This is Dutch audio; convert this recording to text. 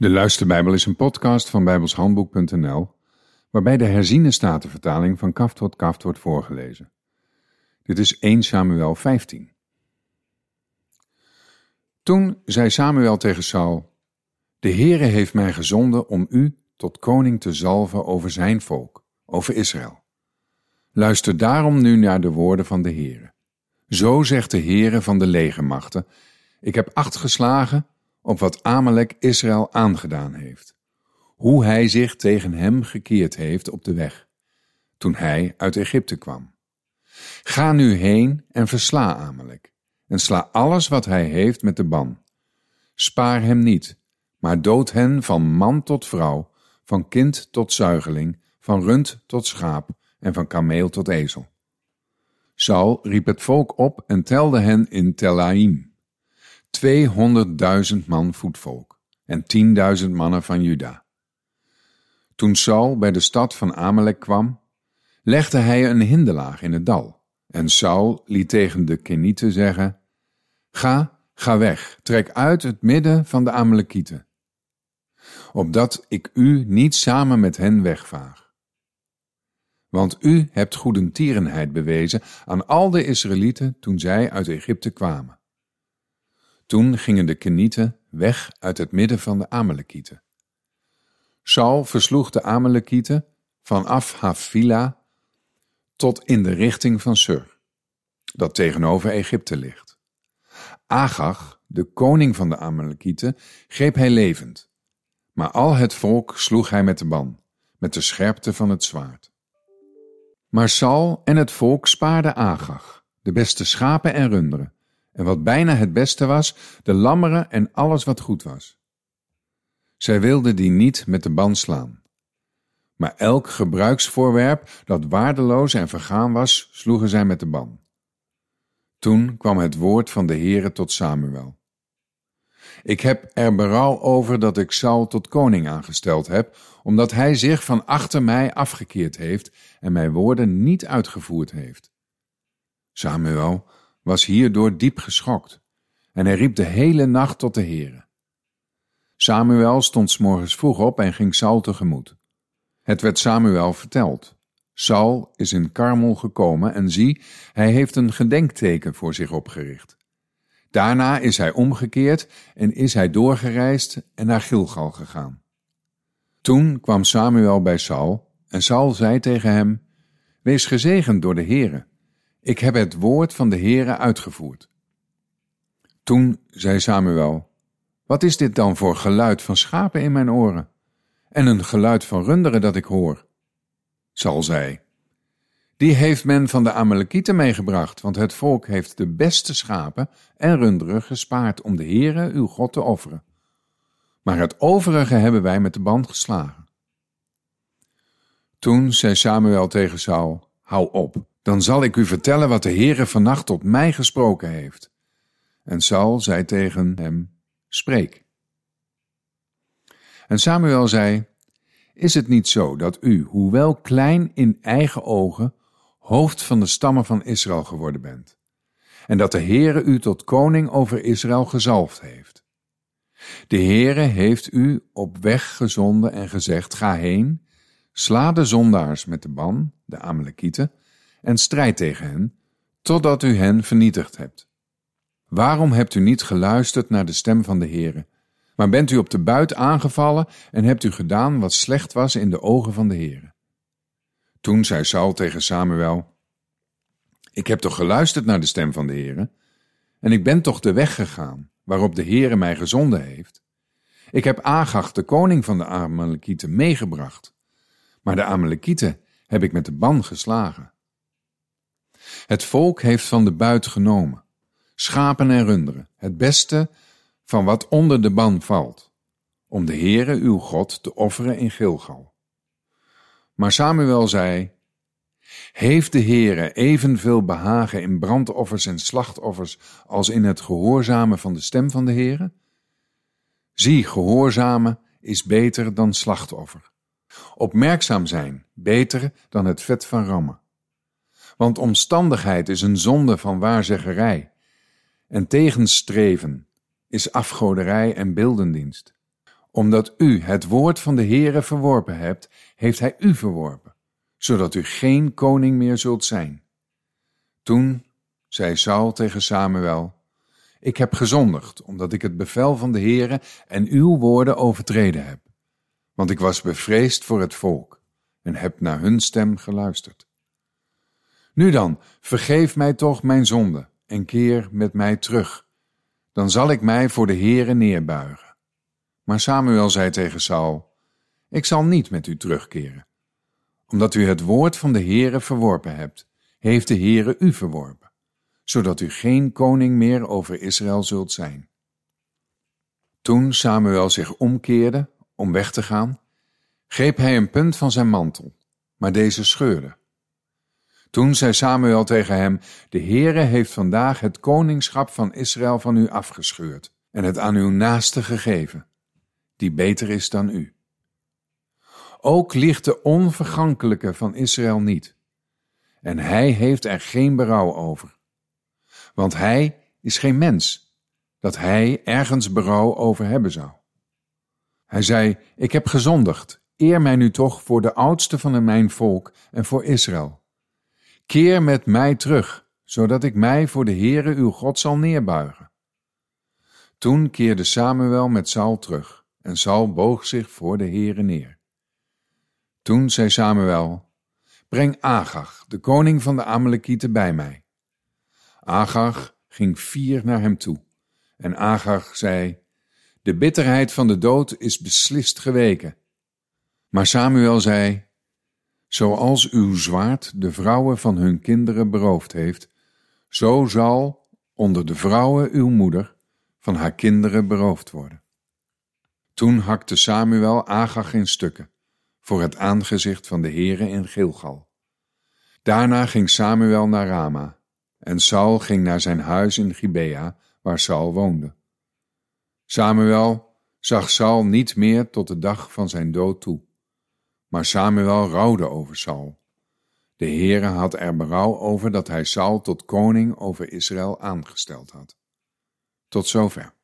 De Luisterbijbel is een podcast van bijbelshandboek.nl, waarbij de herziene statenvertaling van kaft tot kaft wordt voorgelezen. Dit is 1 Samuel 15. Toen zei Samuel tegen Saul, De Heere heeft mij gezonden om u tot koning te zalven over zijn volk, over Israël. Luister daarom nu naar de woorden van de Heere. Zo zegt de Heere van de legermachten, ik heb acht geslagen op wat Amalek Israël aangedaan heeft, hoe hij zich tegen hem gekeerd heeft op de weg, toen hij uit Egypte kwam. Ga nu heen en versla Amalek, en sla alles wat hij heeft met de ban. Spaar hem niet, maar dood hen van man tot vrouw, van kind tot zuigeling, van rund tot schaap en van kameel tot ezel. Saul riep het volk op en telde hen in Telaim 200.000 man voetvolk en 10.000 mannen van Juda. Toen Saul bij de stad van Amalek kwam, legde hij een hindelaag in het dal. En Saul liet tegen de Kenieten zeggen: Ga, ga weg, trek uit het midden van de Amalekieten, opdat ik u niet samen met hen wegvaag. Want u hebt goedentierenheid bewezen aan al de Israëlieten toen zij uit Egypte kwamen. Toen gingen de Kenieten weg uit het midden van de Amalekieten. Saul versloeg de Amalekieten vanaf Havila tot in de richting van Sur, dat tegenover Egypte ligt. Agag, de koning van de Amalekieten, greep hij levend, maar al het volk sloeg hij met de ban, met de scherpte van het zwaard. Maar Saul en het volk spaarden Agag, de beste schapen en runderen, en wat bijna het beste was, de lammeren en alles wat goed was. Zij wilden die niet met de band slaan. Maar elk gebruiksvoorwerp dat waardeloos en vergaan was, sloegen zij met de ban. Toen kwam het woord van de Heere tot Samuel. Ik heb er berouw over dat ik Saul tot koning aangesteld heb, omdat hij zich van achter mij afgekeerd heeft en mijn woorden niet uitgevoerd heeft. Samuel, was hierdoor diep geschokt en hij riep de hele nacht tot de Heere. Samuel stond s morgens vroeg op en ging Saul tegemoet. Het werd Samuel verteld. Saul is in Karmel gekomen en zie, hij heeft een gedenkteken voor zich opgericht. Daarna is hij omgekeerd en is hij doorgereisd en naar Gilgal gegaan. Toen kwam Samuel bij Saul en Saul zei tegen hem, Wees gezegend door de Heere, ik heb het woord van de Heere uitgevoerd. Toen zei Samuel, wat is dit dan voor geluid van schapen in mijn oren? En een geluid van runderen dat ik hoor? Zal zei, die heeft men van de Amalekieten meegebracht, want het volk heeft de beste schapen en runderen gespaard om de Heere uw God te offeren. Maar het overige hebben wij met de band geslagen. Toen zei Samuel tegen Saul, hou op, dan zal ik u vertellen wat de Heere vannacht tot mij gesproken heeft. En Saul zei tegen hem, spreek. En Samuel zei, is het niet zo dat u, hoewel klein in eigen ogen, hoofd van de stammen van Israël geworden bent, en dat de Heere u tot koning over Israël gezalfd heeft? De Heere heeft u op weg gezonden en gezegd, ga heen, sla de zondaars met de ban, de Amalekieten, en strijd tegen hen, totdat u hen vernietigd hebt. Waarom hebt u niet geluisterd naar de stem van de Heere, maar bent u op de buit aangevallen en hebt u gedaan wat slecht was in de ogen van de Heere? Toen zei Saul tegen Samuel, Ik heb toch geluisterd naar de stem van de Heere, en ik ben toch de weg gegaan waarop de Heere mij gezonden heeft. Ik heb Agag, de koning van de Amalekieten, meegebracht, maar de Amalekieten heb ik met de ban geslagen. Het volk heeft van de buit genomen, schapen en runderen, het beste van wat onder de ban valt, om de Heere uw God te offeren in Gilgal. Maar Samuel zei, heeft de Heere evenveel behagen in brandoffers en slachtoffers als in het gehoorzamen van de stem van de Heere? Zie, gehoorzamen is beter dan slachtoffer. Opmerkzaam zijn, beter dan het vet van rammen. Want omstandigheid is een zonde van waarzeggerij. En tegenstreven is afgoderij en beeldendienst. Omdat u het woord van de Heere verworpen hebt, heeft hij u verworpen, zodat u geen koning meer zult zijn. Toen zei Saul tegen Samuel, ik heb gezondigd, omdat ik het bevel van de Heere en uw woorden overtreden heb. Want ik was bevreesd voor het volk en heb naar hun stem geluisterd. Nu dan, vergeef mij toch mijn zonde en keer met mij terug. Dan zal ik mij voor de Heere neerbuigen. Maar Samuel zei tegen Saul, ik zal niet met u terugkeren. Omdat u het woord van de Heere verworpen hebt, heeft de Heere u verworpen, zodat u geen koning meer over Israël zult zijn. Toen Samuel zich omkeerde om weg te gaan, greep hij een punt van zijn mantel, maar deze scheurde. Toen zei Samuel tegen hem, de Heere heeft vandaag het koningschap van Israël van u afgescheurd en het aan uw naaste gegeven, die beter is dan u. Ook ligt de onvergankelijke van Israël niet, en hij heeft er geen berouw over. Want hij is geen mens, dat hij ergens berouw over hebben zou. Hij zei, ik heb gezondigd, eer mij nu toch voor de oudste van mijn volk en voor Israël Keer met mij terug, zodat ik mij voor de Heere uw God zal neerbuigen. Toen keerde Samuel met Saul terug, en Saul boog zich voor de Heere neer. Toen zei Samuel, breng Agag, de koning van de Amalekieten, bij mij. Agag ging fier naar hem toe, en Agag zei, de bitterheid van de dood is beslist geweken. Maar Samuel zei, Zoals uw zwaard de vrouwen van hun kinderen beroofd heeft, zo zal onder de vrouwen uw moeder van haar kinderen beroofd worden. Toen hakte Samuel Agag in stukken, voor het aangezicht van de Heere in Gilgal. Daarna ging Samuel naar Rama, en Saul ging naar zijn huis in Gibea, waar Saul woonde. Samuel zag Saul niet meer tot de dag van zijn dood toe. Maar Samuel rouwde over Saul. De Heere had er berouw over dat hij Saul tot koning over Israël aangesteld had. Tot zover.